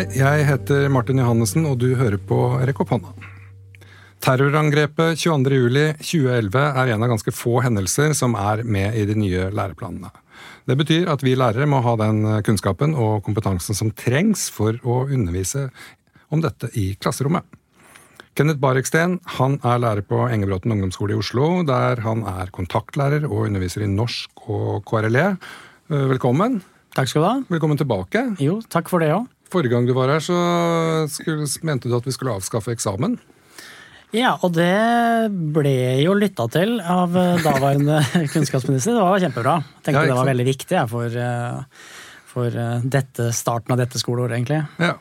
Hei, jeg heter Martin Johannessen, og du hører på Rekk opp hånda. Terrorangrepet 22.07.2011 er en av ganske få hendelser som er med i de nye læreplanene. Det betyr at vi lærere må ha den kunnskapen og kompetansen som trengs for å undervise om dette i klasserommet. Kenneth Bareksten han er lærer på Engebråten ungdomsskole i Oslo, der han er kontaktlærer og underviser i norsk og KRLE. Velkommen. Takk skal du ha. Velkommen tilbake. Jo, takk for det òg. Forrige gang du var her, så skulle, mente du at vi skulle avskaffe eksamen. Ja, og det ble jo lytta til av daværende kunnskapsminister. Det var kjempebra. Jeg tenkte ja, det var veldig viktig for, eh, for eh, dette, starten av dette skoleåret, egentlig. Ja.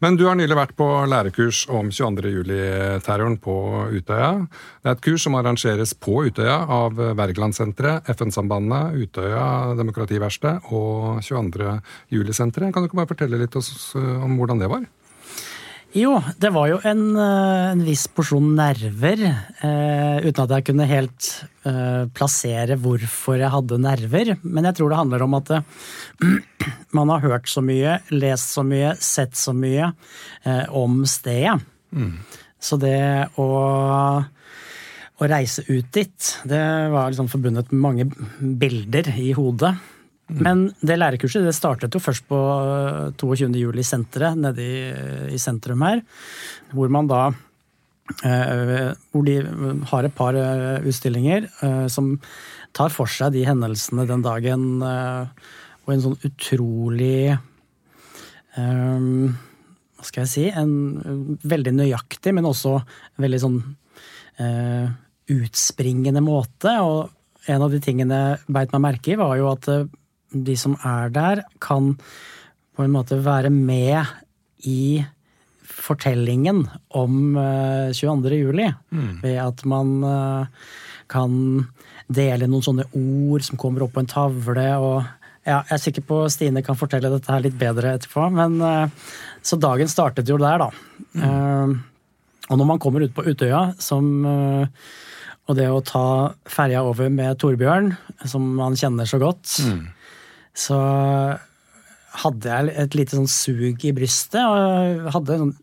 Men du har nylig vært på lærekurs om 22. juli-terroren på Utøya. Det er et kurs som arrangeres på Utøya av Wergelandsenteret, FN-sambandet, Utøya demokrativerksted og 22. juli-senteret. Kan du ikke bare fortelle litt om hvordan det var? Jo, det var jo en, eh, en viss porsjon nerver, eh, uten at jeg kunne helt eh, plassere hvorfor jeg hadde nerver. Men jeg tror det handler om at eh, man har hørt så mye, lest så mye, sett så mye eh, om stedet. Mm. Så det å, å reise ut dit, det var liksom forbundet med mange bilder i hodet. Men det lærekurset det startet jo først på 22. Eh, nede i, i, sentrum her. Hvor man da eh, Hvor de har et par eh, utstillinger som tar for seg de hendelsene den dagen. Og en sånn utrolig Hva skal jeg si? En veldig nøyaktig, men også veldig sånn utspringende måte. Og en av de tingene beit meg merke i, var jo at de som er der, kan på en måte være med i fortellingen om 22. Eh, juli. Mm. Ved at man eh, kan dele noen sånne ord som kommer opp på en tavle. og ja, Jeg er sikker på Stine kan fortelle dette her litt bedre etterpå. men eh, Så dagen startet jo der, da. Mm. Og når man kommer ut på Utøya, som og det å ta ferja over med Torbjørn, som man kjenner så godt, mm så hadde jeg et lite sånn sug i brystet, og hadde en sånn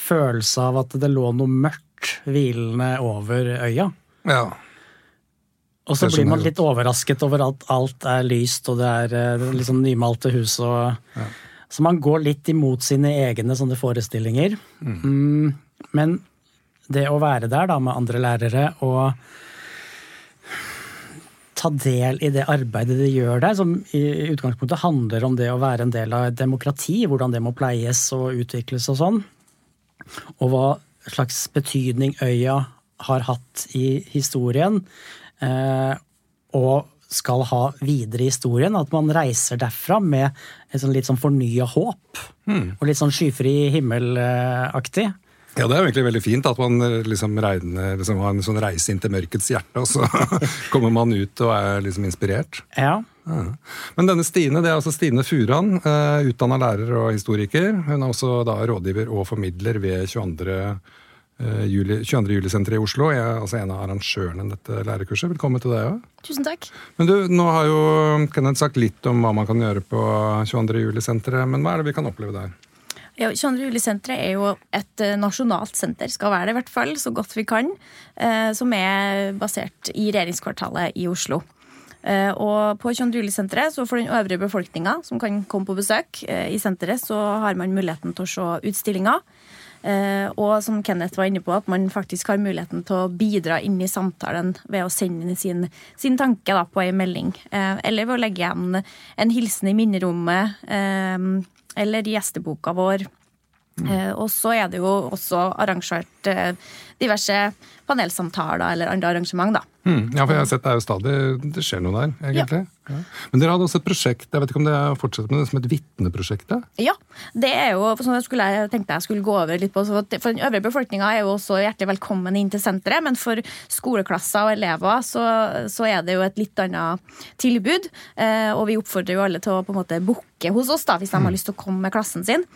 følelse av at det lå noe mørkt hvilende over øya. Ja. Og så blir man litt overrasket over at alt er lyst, og det er, liksom nymalte hus. Og, ja. Så man går litt imot sine egne sånne forestillinger. Mm. Mm, men det å være der da med andre lærere og ta del i det arbeidet de gjør der, som i utgangspunktet handler om det å være en del av et demokrati, hvordan det må pleies og utvikles og sånn. Og hva slags betydning øya har hatt i historien. Eh, og skal ha videre i historien. At man reiser derfra med et sånn litt sånn fornya håp. Mm. Og litt sånn skyfri himmelaktig. Ja, Det er jo egentlig veldig fint at man eh, liksom, regner, liksom har en sånn reise inn til mørkets hjerte, og så kommer man ut og er liksom inspirert. Ja. ja. Men denne Stine det er altså Stine Furan, uh, eh, utdanna lærer og historiker. Hun er også da rådgiver og formidler ved 22. Uh, juli, 22. juli-senteret i Oslo. Jeg er altså en av arrangørene i dette lærerkurset. Velkommen til deg òg. Tusen takk. Men du, Nå har jo Kenneth sagt litt om hva man kan gjøre på 22. juli-senteret, men hva er det vi kan oppleve der? Ja, 22. juli-senteret er jo et eh, nasjonalt senter, skal være det i hvert fall, så godt vi kan. Eh, som er basert i regjeringskvartalet i Oslo. Eh, og på 22. juli-senteret, så for den øvrige befolkninga som kan komme på besøk i senteret, så har man muligheten til å se utstillinger. Og som Kenneth var inne på, at man faktisk har muligheten til å bidra inn i samtalen ved å sende inn sin, sin tanke da, på ei melding. Eller ved å legge igjen en hilsen i minnerommet eller gjesteboka vår. Mm. Eh, og så er det jo også arrangert eh, diverse panelsamtaler eller andre arrangement. da. Mm, ja, for jeg har sett det er jo stadig det skjer noe der, egentlig. Ja. Ja. Men dere hadde også et prosjekt jeg vet ikke om det fortsetter med det, som et vitneprosjekt? Ja, det er jo sånn jeg, skulle, jeg tenkte jeg skulle gå over litt på. For den øvrige befolkninga er jo også hjertelig velkommen inn til senteret, men for skoleklasser og elever så, så er det jo et litt annet tilbud. Eh, og vi oppfordrer jo alle til å på en måte booke hos oss da, hvis de har mm. lyst til å komme med klassen sin.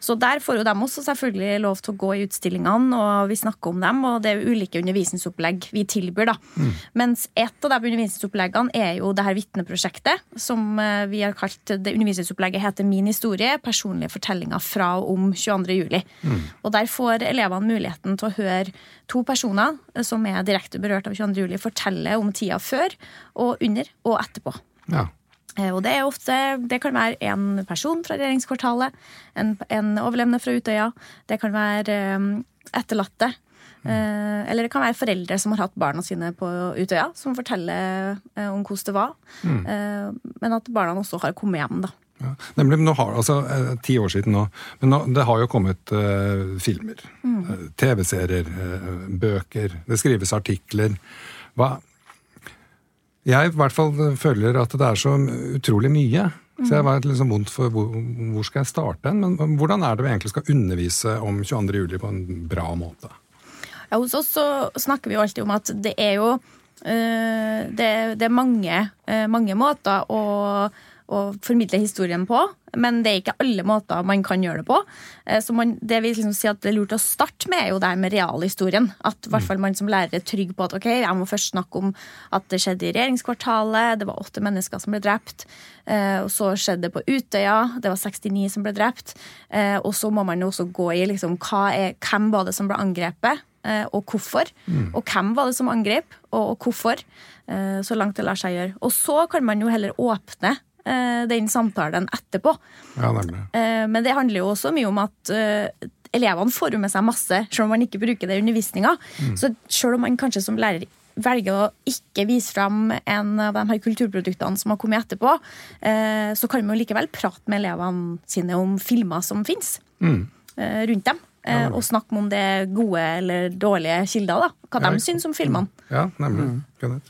Så der får jo de også selvfølgelig lov til å gå i utstillingene, og vi snakker om dem. dem, og det er jo ulike undervisningsopplegg vi tilbyr. da. Mm. Mens et av de undervisningsoppleggene er jo det her vitneprosjektet, som eh, vi har kalt det undervisningsopplegget heter Min historie personlige fortellinger fra og om 22. juli. Mm. Og der får elevene muligheten til å høre to personer eh, som er direkte berørt av 22. juli, fortelle om tida før og under og etterpå. Ja. Eh, Og det er ofte, det kan være en person fra regjeringskvartalet, en, en overlevende fra Utøya, det kan være etterlatte. Eh, Eller det kan være foreldre som har hatt barna sine på Utøya, som forteller eh, om hvordan det var. Eh, Men at barna også har kommet hjem, da. Ja. Nemlig, nå har, altså, Ti år siden nå. Men nå, det har jo kommet eh, filmer. Mm. TV-serier, eh, bøker. Det skrives artikler. Hva Jeg i hvert fall føler at det er så utrolig mye. Så jeg var litt liksom vondt for hvor, hvor skal jeg starte. Men hvordan er det vi egentlig skal undervise om 22. juli på en bra måte? Ja, hos oss så snakker vi jo alltid om at det er jo eh, det, det er mange, eh, mange måter å, å formidle historien på, men det er ikke alle måter man kan gjøre det på. Eh, Så man, det vi liksom sier at det er lurt å starte med, er jo det her med realhistorien. At hvert fall man som lærer er trygg på at ok, jeg må først snakke om at det skjedde i regjeringskvartalet, det var åtte mennesker som ble drept. Og så skjedde det på Utøya, det var 69 som ble drept. Og så må man jo også gå i liksom, er, hvem var det som ble angrepet, og hvorfor. Og hvem var det som angrep, og, hvorfor. eh, Så langt det lar seg gjøre. Og så kan man jo heller åpne eh, den samtalen etterpå. Ja. Eh, Men det handler jo også mye om at eh, elevene får jo med seg masse, selv om man ikke bruker det i undervisninga. Så selv om man kanskje som lærer velger å ikke vise fram en av de her kulturproduktene som har kommet etterpå, eh, så kan man jo likevel prate med elevene sine om filmer som fins rundt dem. Eh, Og snakke om det gode eller dårlige kilder. da, Hva Ja, de syns om filmene. Ja, nemlig. Mm.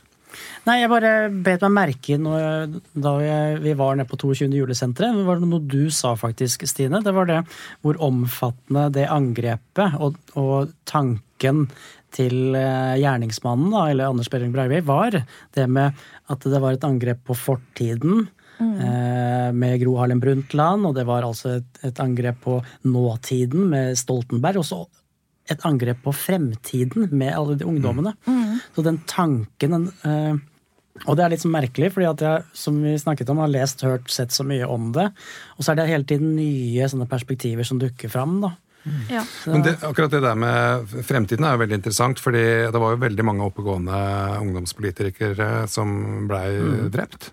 Nei, jeg bare bet meg merke når, da jeg, vi var nede på 22. julesenteret. Var Det noe du sa faktisk, Stine. Det var det hvor omfattende det angrepet og, og tanken til eh, gjerningsmannen, da, eller Anders Behring Breivik, var det med at det var et angrep på fortiden. Eh, Med Gro Harlem Brundtland, og det var altså et, et angrep på nåtiden med Stoltenberg. Og så et angrep på fremtiden med alle de ungdommene. Så den tanken den, eh, Og det er litt så merkelig, fordi at jeg som vi snakket om, har lest, hørt, sett så mye om det. Og så er det hele tiden nye sånne perspektiver som dukker fram. da. Ja. Men det, akkurat det der med fremtiden er jo veldig interessant, fordi det var jo veldig mange oppegående ungdomspolitikere som blei drept.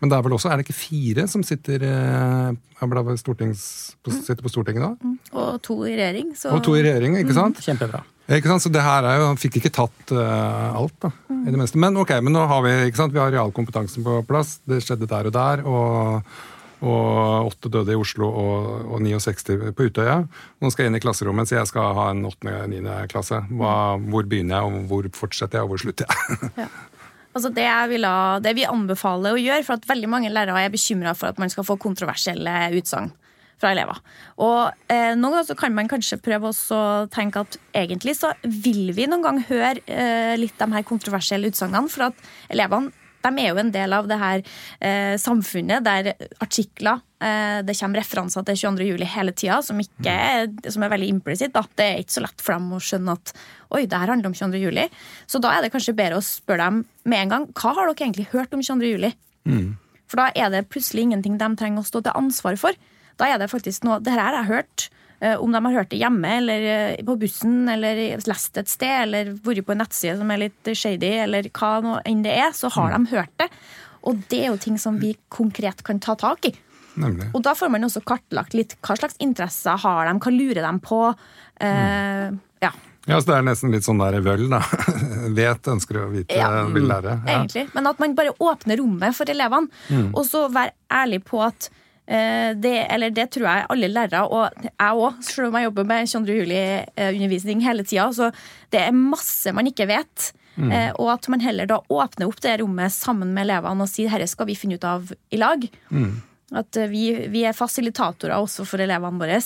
Men det er vel også, er det ikke fire som sitter, eh, på, sitter på Stortinget da? Og to i regjering. Så Og to i regjering, ikke sant? Kjempebra. Ikke sant? Så det her er jo, Han fikk ikke tatt uh, alt, da. i det meste. Men ok, men nå har vi ikke sant? Vi har realkompetansen på plass. Det skjedde der og der. Og, og åtte døde i Oslo og, og 69 på Utøya. Nå skal jeg inn i klasserommet, så jeg skal ha en åttende-niende klasse. Hva, hvor begynner jeg, og hvor fortsetter jeg, og hvor slutter jeg? Ja. Altså det, jeg vil ha, det vi anbefaler å gjøre, for at veldig mange lærere er bekymra for at man skal få kontroversielle utsagn fra elever. Og eh, Noen ganger så kan man kanskje prøve å tenke at egentlig så vil vi noen gang høre eh, litt de her kontroversielle utsagnene, for at elevene de er jo en del av det her eh, samfunnet der artikler eh, Det kommer referanser til 22. juli hele tida, som, er, som er veldig implisitt. da. Det er ikke så lett for dem å skjønne at oi, det her handler om 22. juli. Så da er det kanskje bedre å spørre dem med en gang hva har dere egentlig hørt om 22. juli. For da er det plutselig ingenting de trenger å stå til ansvar for. Da er det faktisk noe Det her har jeg hørt. Eh, Om de har hørt det hjemme eller eh, på bussen eller lest et sted eller vært på en nettside som er litt shady, eller hva nå enn det er, så har de hørt det. Og det er jo ting som vi konkret kan ta tak i. Nemlig. Og da får man også kartlagt litt hva slags interesser har de, hva lurer de på. Eh, ja, Ja, så Det er nesten litt sånn der vøll, da. Vet, ønsker å vite, Ja. vil lære. Ja. egentlig. Men at man bare åpner rommet for elevene. Og så være ærlig på at det, eller det tror jeg alle lærere, og jeg òg, selv om jeg jobber med 22. juli-undervisning hele tida. Så det er masse man ikke vet. Mm. og at man heller da åpner opp det rommet sammen med elevene og sier herre skal vi finne ut av i lag. At eh, vi, vi er fasilitatorer også for elevene våre.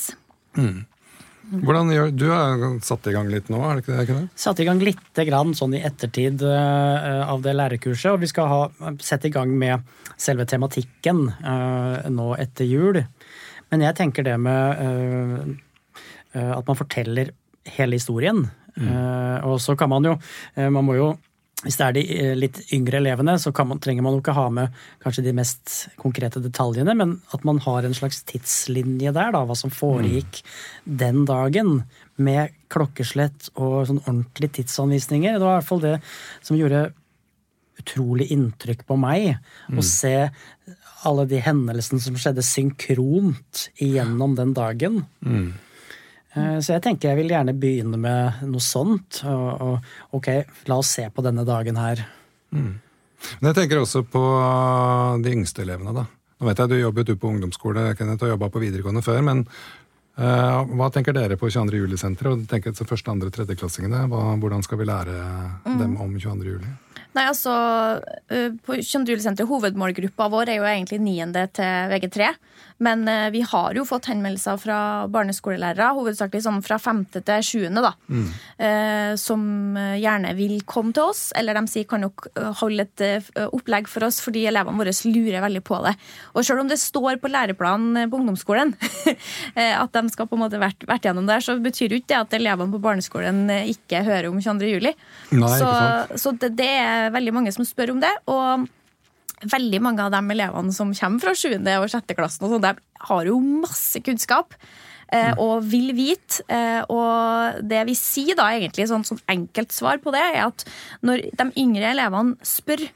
Hvordan gjør, Du har satt i gang litt nå, er det ikke det? Kenneth? Satt i gang litt grann sånn i ettertid uh, av det lærerkurset, og vi skal ha, sette i gang med selve tematikken uh, nå etter jul. Men jeg tenker det med uh, at man forteller hele historien Eh, og så kan man jo Man må jo hvis det er de eh, litt yngre elevene, så man, trenger man jo ikke ha med kanskje de mest konkrete detaljene, men at man har en slags tidslinje der, da, hva som foregikk mm. den dagen. Med klokkeslett og sånn ordentlige tidsanvisninger. Det var i hvert fall det som gjorde utrolig inntrykk på meg. Mm. Å se alle de hendelsene som skjedde synkront igjennom den dagen. Mm. Eh, så jeg tenker jeg vil gjerne begynne med noe sånt. Og, og ok, la oss se på denne dagen her. Mm. Men jeg tenker også på de yngste elevene, da. Nå vet jeg Du jobbet du på ungdomsskole Kenneth, og jobba på videregående før, men uh, hva tenker dere på 22. juli-senteret? Og tenker første, andre, tredjeklassingene. Hvordan skal vi lære mm. dem om 22. juli? Nei, altså, på Kjønndulesenteret, Hovedmålgruppa vår er jo egentlig 9. til VG3. Men eh, vi har jo fått henvendelser fra barneskolelærere, hovedsakelig sånn fra femte til sjuende, da. Mm. Eh, som eh, gjerne vil komme til oss, eller de sier kan nok holde et opplegg for oss, fordi elevene våre lurer veldig på det. Og selv om det står på læreplanen på ungdomsskolen at de skal på en måte vært, vært gjennom der, så betyr jo ikke det at elevene på barneskolen ikke hører om 22. juli. Nei, så, så det, det er veldig mange som spør om det. og veldig mange av de elevene som kommer fra 7. og 6. klassen, og sånt, de har jo masse kunnskap. Eh, mm. og vil vite. Eh, og det vi sier da, egentlig, sånn, sånn enkelt svar på det, er at når de yngre elevene spør,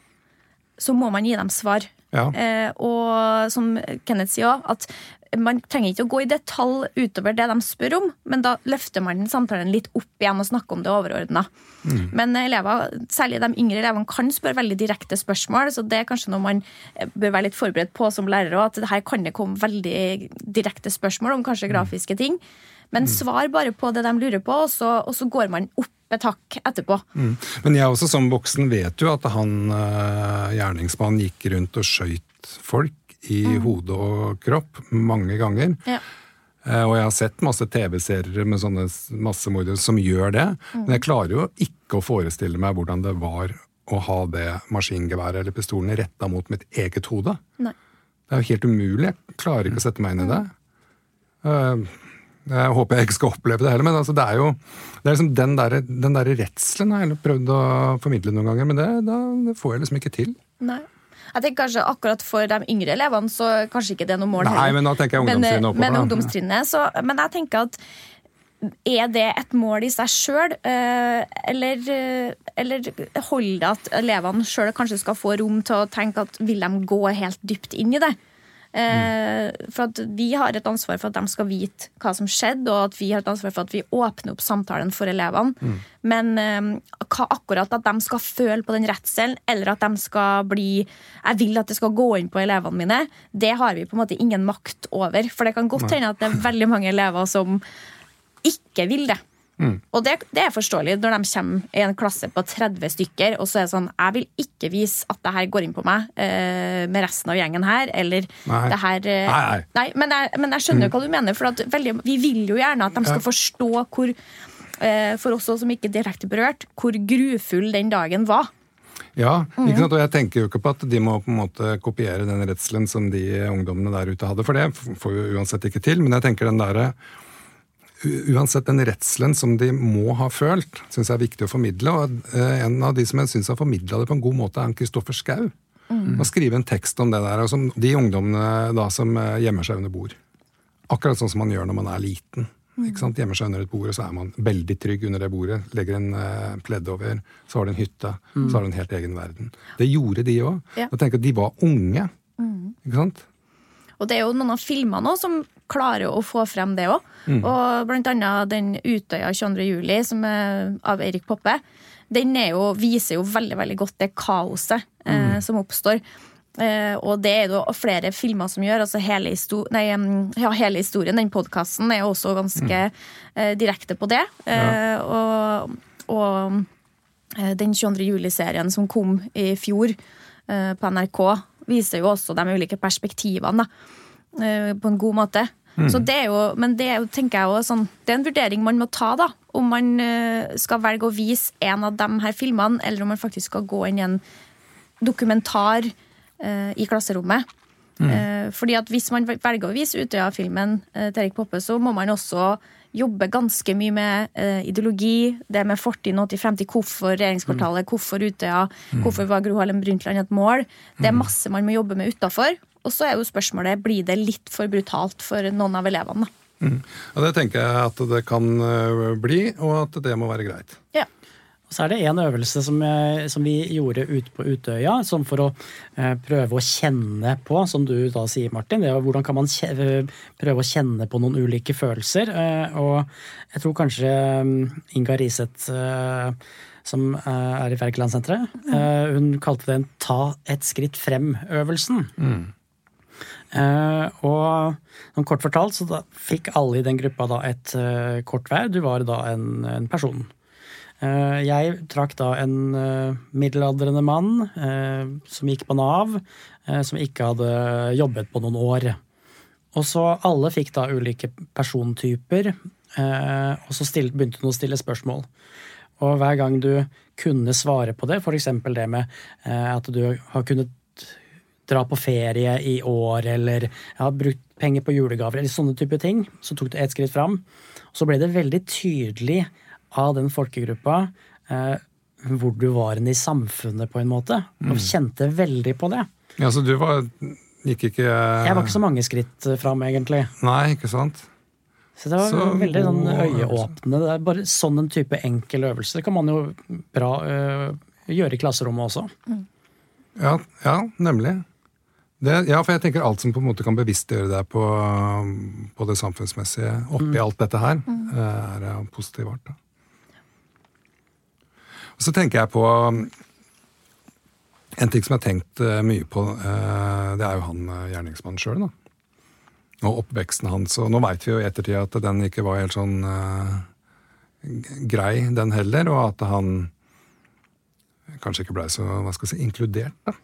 så må man gi dem svar. Ja. Eh, og som Kenneth sier òg, at man trenger ikke å gå i detalj utover det de spør om, men da løfter man samtalen litt opp igjen og snakker om det overordna. Mm. Men elever, særlig de yngre elevene kan spørre veldig direkte spørsmål, så det er kanskje noe man eh, bør være litt forberedt på som lærer òg, at her kan det komme veldig direkte spørsmål om kanskje mm. grafiske ting. Men mm. svar bare på det de lurer på, og så, og så går man opp et hakk etterpå. Mm. Men jeg også som voksen vet jo at han uh, gjerningsmannen gikk rundt og skøyt folk i mm. hode og kropp mange ganger. Ja. Eh, og jeg har sett masse TV-serier med sånne massemordere som gjør det. Mm. Men jeg klarer jo ikke å forestille meg hvordan det var å ha det maskingeværet eller pistolen retta mot mitt eget hode. Nei. Det er jo helt umulig. Jeg klarer ikke å sette meg inn i det. Eh, jeg håper jeg ikke skal oppleve det heller, men altså, det er jo det er liksom den der, den der redselen har jeg prøvd å formidle noen ganger, men det, da, det får jeg liksom ikke til. Nei. Jeg tenker kanskje Akkurat for de yngre elevene så kanskje ikke det er noe mål. Nei, men da tenker jeg ungdomstrinnet oppover. Men, ungdomstrinnet, så, men jeg tenker at er det et mål i seg sjøl, eh, eller, eh, eller holder det at elevene sjøl kanskje skal få rom til å tenke at vil de gå helt dypt inn i det? Mm. For at Vi har et ansvar for at de skal vite hva som skjedde, og at vi har et ansvar for at vi åpner opp samtalen for elevene. Mm. Men eh, hva akkurat at de skal føle på den redselen, eller at de skal bli Jeg vil at det skal gå inn på elevene mine, det har vi på en måte ingen makt over. For det kan godt hende at det er veldig mange elever som ikke vil det. Mm. Og det, det, er forståelig når de kommer i en klasse på 30 stykker, og så er det sånn Jeg vil ikke vise at det her går inn på meg eh, med resten av gjengen her, eller nei. det her eh, nei, nei. nei, men, jeg, men jeg skjønner mm. hva du mener, for veldig, vi vil jo gjerne at de skal ja. forstå hvor eh, For oss som ikke er direkte berørt, hvor grufull den dagen var. Ja, ikke mm. sant? og jeg tenker jo ikke på at de må på en måte kopiere den redselen som de ungdommene der ute hadde, for det får jo uansett ikke til. Men jeg tenker den derre uansett den redselen som de må ha følt, syns jeg er viktig å formidle. Og eh, en av de som jeg syns har formidla det på en god måte, er Kristoffer Schou. Mm. Å skrive en tekst om det der. Og som de ungdommene da som eh, gjemmer seg under bord. Akkurat sånn som man gjør når man er liten. Ikke sant? Gjemmer seg under et bord, og så er man veldig trygg under det bordet. Legger en uh, pledd over, så har du en hytte. Mm. Så har du en helt egen verden. Det gjorde de òg. Ja. Og tenk at de var unge. Mm. Ikke sant? Og det er jo noen av filmene som klarer å få frem det òg. Mm. Og blant annet den Utøya 22. juli, som er av Erik Poppe, den jo, viser jo veldig veldig godt det kaoset eh, mm. som oppstår. Eh, og det er det flere filmer som gjør. altså Hele, nei, ja, hele historien, den podkasten, er jo også ganske mm. eh, direkte på det. Ja. Eh, og, og eh, den 22. juli-serien som kom i fjor eh, på NRK, viser jo også de ulike perspektivene da, på en god måte. Mm. Så det er jo, men det er jo, tenker jeg også, sånn, det er en vurdering man må ta, da. Om man uh, skal velge å vise en av de her filmene, eller om man faktisk skal gå inn i en dokumentar uh, i klasserommet. Mm. Uh, fordi at Hvis man velger å vise Utøya-filmen til Erik Poppe, så må man også jobbe ganske mye med uh, ideologi, det med fortid, nåtid, fremtid. Hvorfor regjeringskvartalet, Mm. hvorfor Utøya, hvorfor var Gro Harlem Brundtland et mål? Det er Mm. masse man må jobbe med utafor. Og så er jo spørsmålet blir det litt for brutalt for noen av elevene. Mm. Og det tenker jeg at det kan øh, bli, og at det må være greit. Ja. Og så er det en øvelse som, eh, som vi gjorde ute på Utøya, som for å eh, prøve å kjenne på, som du da sier, Martin. Det er hvordan kan man kje, eh, prøve å kjenne på noen ulike følelser. Eh, og jeg tror kanskje mm, Inga Riseth, eh, som eh, er i Wergelandsenteret, eh, hun kalte det en ta et skritt frem-øvelsen. Eh, og sånn kort fortalt så da fikk alle i den gruppa da et eh, kort hver. Du var da en, en person. Eh, jeg trakk da en eh, middelaldrende mann eh, som gikk på Nav, eh, som ikke hadde jobbet på noen år. Og så alle fikk da ulike persontyper, eh, og så still, begynte hun å stille spørsmål. Og hver gang du kunne svare på det, f.eks. det med eh, at du har kunnet dra på ferie i år, eller jeg har brukt penger på julegaver, eller sånne type ting, så tok du et skritt fram. Så ble det veldig tydelig av den folkegruppa eh, hvor du var i samfunnet, på en måte. Og kjente veldig på det. Ja, så du var gikk ikke Jeg var ikke så mange skritt fram, egentlig. Nei, ikke sant? Så det var Så veldig sånn øyeåpnende. Det er bare sånn en type enkel øvelse. Det kan man jo bra øh, gjøre i klasserommet også. Ja, ja nemlig. Det, ja, for jeg tenker alt som på en måte kan bevisstgjøre deg på, på det samfunnsmessige oppi alt dette her, eh, er av positiv art. Da. Og så tenker jeg på um, en ting som jeg har tenkt eh, mye på. eh, Det er jo han eh, gjerningsmannen sjøl, da. Og oppveksten hans. Og nå veit vi jo i ettertid at den ikke var helt sånn uh, grei, den heller. Og at han kanskje ikke blei så hva skal jeg si, inkludert da,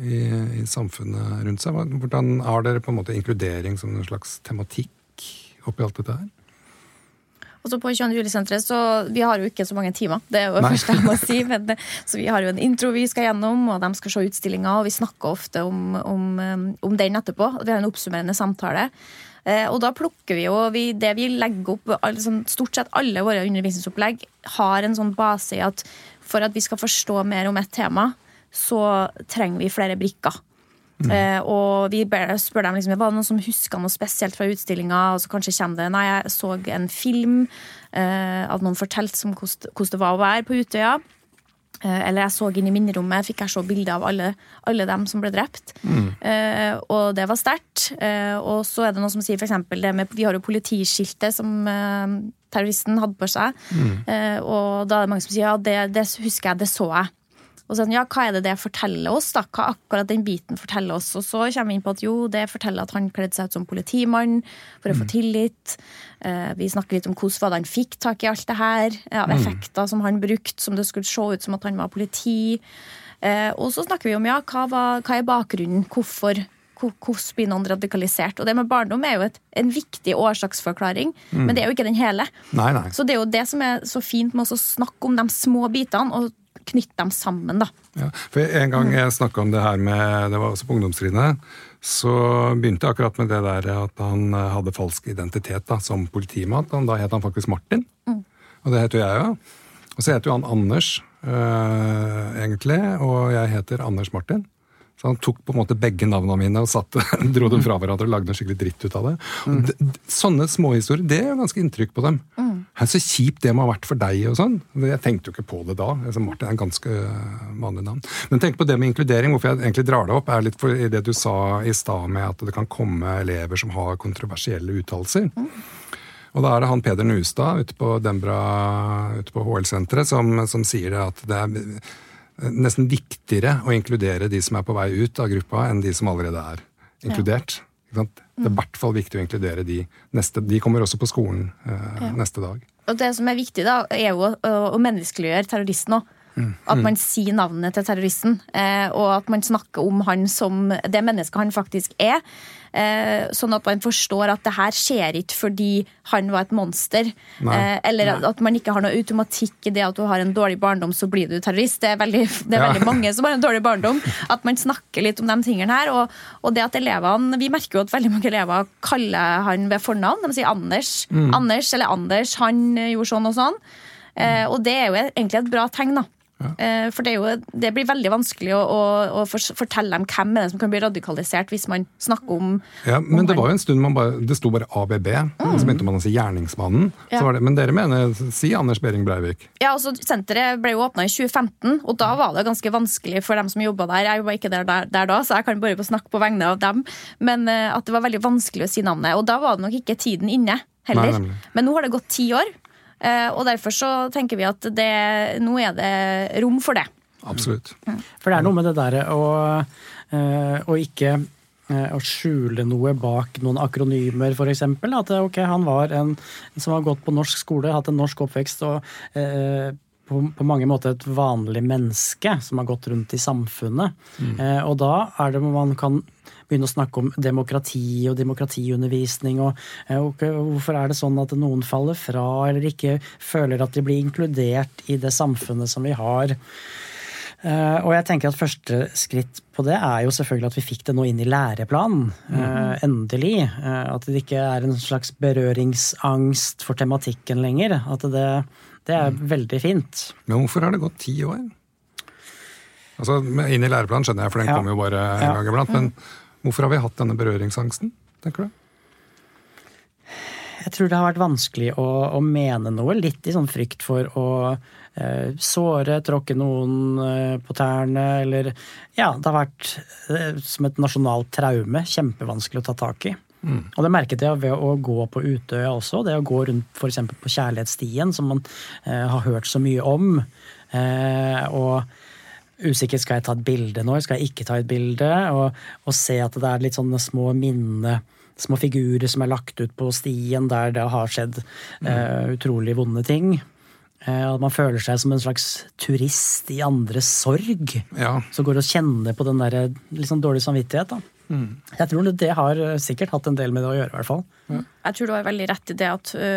i, i samfunnet rundt seg. Hvordan har dere på en måte inkludering som en slags tematikk oppi alt dette her? Og så på 22. juli-senteret, så Vi har jo ikke så mange timer, det er jo det første jeg må si. Men, så vi har jo en intro vi skal gjennom, og de skal se utstillinga. Og vi snakker ofte om, om, um, om den etterpå. og Vi har en oppsummerende samtale. Eh, og da plukker vi jo vi, Det vi legger opp alle, sånn, Stort sett alle våre undervisningsopplegg har en sånn base i at for at vi skal forstå mer om et tema, så trenger vi flere brikker. Eh, og vi spør dem liksom, var det noen som husker noe spesielt fra utstillinga. Og så kanskje kommer det Nei, jeg så en film eh, av noen fortalte om hvordan det var å være på Utøya. Eh, eller jeg så inn i minnerommet, fikk jeg se bilder av alle, alle dem som ble drept. Eh, og det var sterkt. Eh, og så er det noen som sier eksempel det med Vi har jo politiskiltet som eh, terroristen hadde på seg. Eh, og da er det mange som sier ja, det, det husker jeg, det så jeg. Og sånn, ja, Hva er det det forteller oss? da? Hva akkurat den biten forteller oss? Og så kommer vi inn på at jo, det forteller at han kledde seg ut som politimann for å få tillit. Eh, vi snakker litt om hvordan var det han fikk tak i alt det her. Ja, effekter som han brukte, som det skulle se ut som at han var politi. Eh, og så snakker vi om ja, hva, var, hva er bakgrunnen? Hvorfor? Hvor- Hvordan blir noen radikalisert? Og det med barndom er jo et, en viktig årsaksforklaring, men det er jo ikke den hele. Nei, nei. Så det er jo det som er så fint med å snakke om de små bitene og knytte dem sammen. da. Ja, for En gang jeg snakka om det her med Det var også på ungdomstrinnet. Så begynte jeg akkurat med det der at han hadde falsk identitet da, som politimann. Da het han faktisk Martin. Og det heter jo jeg òg. Og så heter jo han Anders, øh, egentlig. Og jeg heter Anders Martin. Så han tok på en måte begge navnene mine og satte, dro dem fra hverandre og lagde noe skikkelig dritt ut av det. D- sånne småhistorier, det gjør ganske inntrykk på dem. Hei, Så kjipt det må ha vært for deg og sånn. Jeg tenkte jo ikke på det da. Altså, Martin er en ganske vanlig navn. Men tenk på det med inkludering. Hvorfor jeg egentlig drar det opp, er litt for i det du sa i stad med at det kan komme elever som har kontroversielle uttalelser. Og da er det han Peder Nustad ute på Dembra, ute på HL-senteret som, som sier at det er nesten viktigere å inkludere de som er på vei ut av gruppa, enn de som allerede er inkludert. Ikke sant? Det er i hvert fall viktig å inkludere de neste. De kommer også på skolen eh, neste dag. Og det som er viktig, da, er jo å, menneskeliggjøre terroristen òg. At man sier navnet til terroristen, eh, og at man snakker om han som det mennesket han faktisk er. Eh, sånn at man forstår at det her skjer ikke fordi han var et monster. Nei. Eh, eller at, man ikke har noe automatikk i det at du har en dårlig barndom, så blir du terrorist. Det er veldig, det er Ja. veldig mange som har en dårlig barndom. At man snakker litt om de tingene her. Og, og det at elevene Vi merker jo at veldig mange elever kaller han ved fornavn. De sier Anders. Anders eller Anders, han gjorde sånn og sånn. Eh, og det er jo egentlig et bra tegn, da. Eh, For det, er jo, det blir veldig vanskelig å, å, å fortelle dem hvem er det som kan bli radikalisert hvis man snakker om Ja, men det var jo en stund man bare, det sto bare ABB, så begynte man å si gjerningsmannen. Ja. Så var det, men dere mener, si Anders Behring Breivik. Ja, altså Senteret ble jo åpna i 2015, og da var det ganske vanskelig for dem som jobba der. Jeg var ikke der, der, der da, så jeg kan bare snakke på vegne av dem. Men eh, at det var veldig vanskelig å si navnet. Og da var det nok ikke tiden inne heller. Nei. Men nå har det gått ti år, og derfor så tenker vi at det, nå er det rom for det. Absolutt. For det er noe med det derre å, eh, å ikke eh, å skjule noe bak noen akronymer, f.eks. At eh, ok, han var en som har gått på norsk skole, hatt en norsk oppvekst og eh, på, på mange måter et vanlig menneske som har gått rundt i samfunnet. Eh, og da er det man kan begynne å snakke om demokrati og demokratiundervisning. Og, og hvorfor er det sånn at noen faller fra eller ikke føler at de blir inkludert i det samfunnet som vi har? Uh, og jeg tenker at første skritt på det er jo selvfølgelig at vi fikk det nå inn i læreplanen. eh, endelig. Uh, at det ikke er en slags berøringsangst for tematikken lenger. At det, det er veldig fint. Men hvorfor har det gått ti år? Altså, Inn i læreplanen skjønner jeg, for den Ja. kommer jo bare en Ja. gang iblant. Men hvorfor har vi hatt denne berøringsangsten, tenker du? Jeg tror det har vært vanskelig å, å mene noe, litt i sånn frykt for å eh, såre, tråkke noen eh, på tærne, eller Ja, det har vært eh, som et nasjonalt traume. Kjempevanskelig å ta tak i. Og det merket jeg ved å gå på Utøya også. Det å gå rundt f.eks. på Kjærlighetsstien, som man eh, har hørt så mye om. Eh, og usikker skal jeg ta et bilde nå, skal jeg ikke ta et bilde? Og, og se at det er litt sånne små minne, små figurer som er lagt ut på stien der det har skjedd eh, utrolig vonde ting. Eh, at man føler seg som en slags turist i andres sorg. Ja, Som går og kjenner på den der dårlige sånn samvittighet. da. Jeg tror det, det har eh, sikkert hatt en del med det å gjøre, i hvert fall. Jeg tror du har veldig rett i det at ø,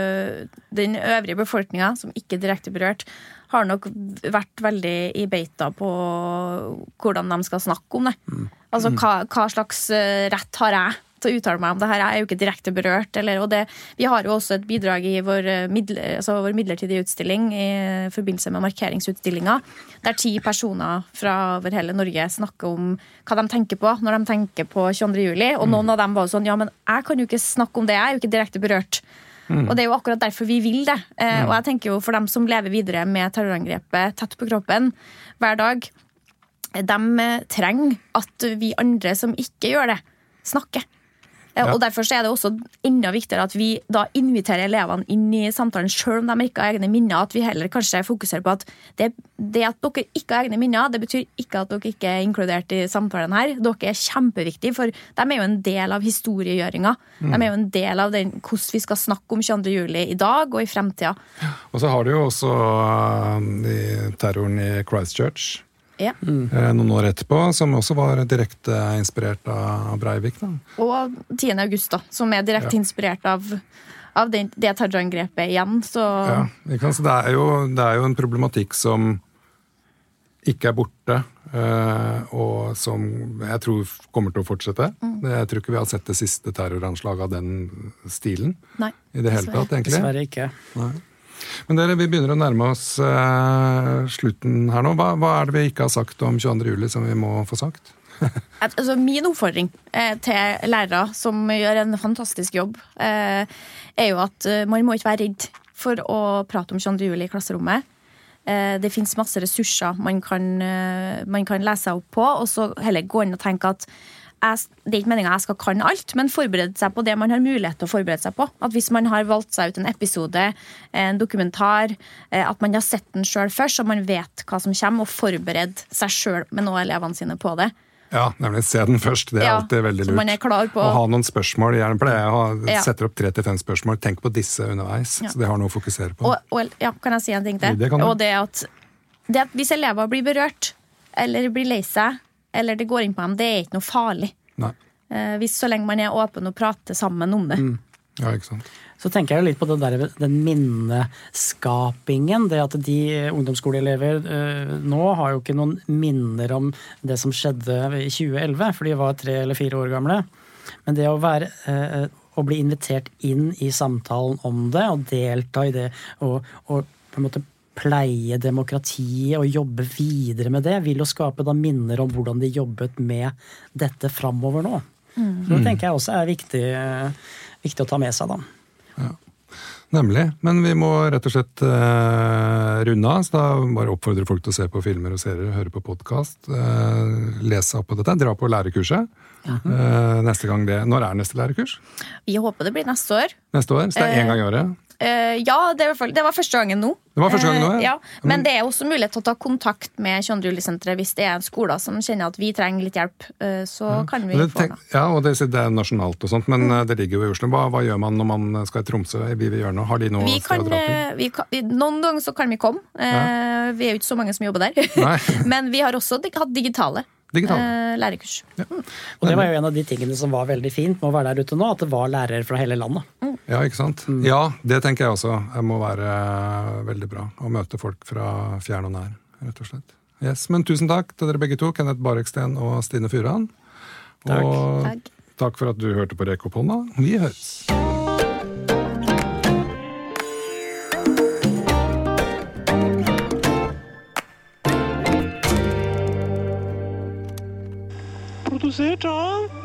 den øvrige befolkninga, som ikke er direkte berørt, har nok vært veldig i beita på hvordan de skal snakke om det. Altså hva, hva slags øh, rett har jeg til å uttale meg om det her? Jeg er jo ikke direkte berørt. Eller, og det, vi har jo også et bidrag i vår, øh, midler, altså vår midlertidige utstilling i forbindelse med markeringsutstillinga, der ti personer fra over hele Norge snakker om hva de tenker på når de tenker på 22. juli. Og noen av dem var jo sånn ja, men jeg kan jo ikke snakke om det, jeg er jo ikke direkte berørt. Og det er jo akkurat derfor vi vil det. Eh, Og jeg tenker jo for dem som lever videre med terrorangrepet tett på kroppen hver dag, de eh, trenger at vi andre som ikke gjør det, snakker. Eh, Og Derfor så er det også enda viktigere at vi da inviterer elevene inn i samtalen, selv om de ikke har egne minner. At vi heller kanskje fokuserer på at det, det at dere ikke har egne minner, det betyr ikke at dere ikke er inkludert i samtalen her. Dere er kjempeviktige, for de er jo en del av historiegjøringa. De er jo en del av den, hvordan vi skal snakke om 22. juli i dag og i fremtida. Og så har du jo også øh, terroren i Christchurch Ja. eh, noen år etterpå, som også var direkte inspirert av Breivik. da. Og 10. august, da, som er direkte Ja. inspirert av, av det, det terrorangrepet igjen. Så Ja, ikke sant? Så det er, jo, det er jo en problematikk som ikke er borte, eh, og som jeg tror kommer til å fortsette. Jeg tror ikke vi har sett det siste terroranslaget av den stilen nei. i det hele tatt, egentlig. Dessverre ikke. Nei. Men dere, vi begynner å nærme oss eh, slutten her nå. Hva, hva er det vi ikke har sagt om 22. juli som vi må få sagt? Altså, min oppfordring eh, til lærere som gjør en fantastisk jobb, eh, er jo at eh, man må ikke være redd for å prate om 22. juli i klasserommet. Eh, det fins masse ressurser man kan, eh, man kan lese seg opp på, og så heller gå inn og tenke at jeg, det er ikke meninga jeg skal kan alt, men forberede seg på det man har mulighet til å forberede seg på. At Hvis man har valgt seg ut en episode, en dokumentar, eh, at man har sett den sjøl først, så man vet hva som kommer, og forberede seg sjøl med noe av elevene sine på det. Ja, nemlig se den først. Det er Ja, alltid veldig så lurt. man er klar på- Å ha noen spørsmål. Gjerne pleier jeg å Ja. setter opp tre til fem spørsmål. Tenk på disse underveis, Ja. så det har noe å fokusere på. Og, og ja, kan jeg si en ting til? Det du. Og det at det at hvis elever blir berørt, eller blir lei seg, eller det går inn på dem, det er ikke noe farlig. Eh, hvis, så lenge man er åpen og prater sammen om det. Ja, ikke sant. Så tenker jeg jo litt på den, der, den minneskapingen. Det at de ungdomsskoleelever eh, nå har jo ikke noen minner om det som skjedde i 2011, for de var tre eller fire år gamle. Men det å, være, eh, å bli invitert inn i samtalen om det, og delta i det, og, og på en måte pleie demokratiet og jobbe videre med det, vil jo skape da minner om hvordan de jobbet med dette framover nå. Så det tenker jeg også er viktig, eh, viktig å ta med seg, da. Nemlig. Men vi må rett og slett uh, runde av. Så da bare oppfordre folk til å se på filmer og serier, høre på podkast. uh, lese opp på dette. Dra på lærerkurset. Uh, neste gang det. Når er neste lærerkurs? Vi håper det blir neste år. Neste år? Så det er én gang i året? Eh, ja, det, fall- det var første gangen nå. Det var første gangen nå, ja. ja. Men det er også mulighet til å ta kontakt med 22. juli-senteret hvis det er en skole som kjenner at vi trenger litt hjelp. eh, Så kan vi det, få det. ja, og det, det er nasjonalt og sånt, men eh, det ligger jo i Oslo. Hva, hva gjør man når man skal i Tromsø? Vi vil gjøre noe. Har de noe Vi kan, eh, vi kan, vi, noen ganger så kan vi komme. Ja. Vi er jo ikke så mange som jobber der. Men vi har også hatt digitale, Digitale. eh, Ja. Og det var jo en av de tingene som var veldig fint med å være der ute nå, at det var lærere fra hele landet. Ja, ikke sant? Ja, det tenker jeg også. Det må være eh, veldig bra å møte folk fra fjern og nær, rett og slett. Yes, Men tusen takk til dere begge to, Kenneth Bareksten og Stine Furan. Takk. Og Takk. takk for at du hørte på Rekk opp hånda. Vi høres. Produsert av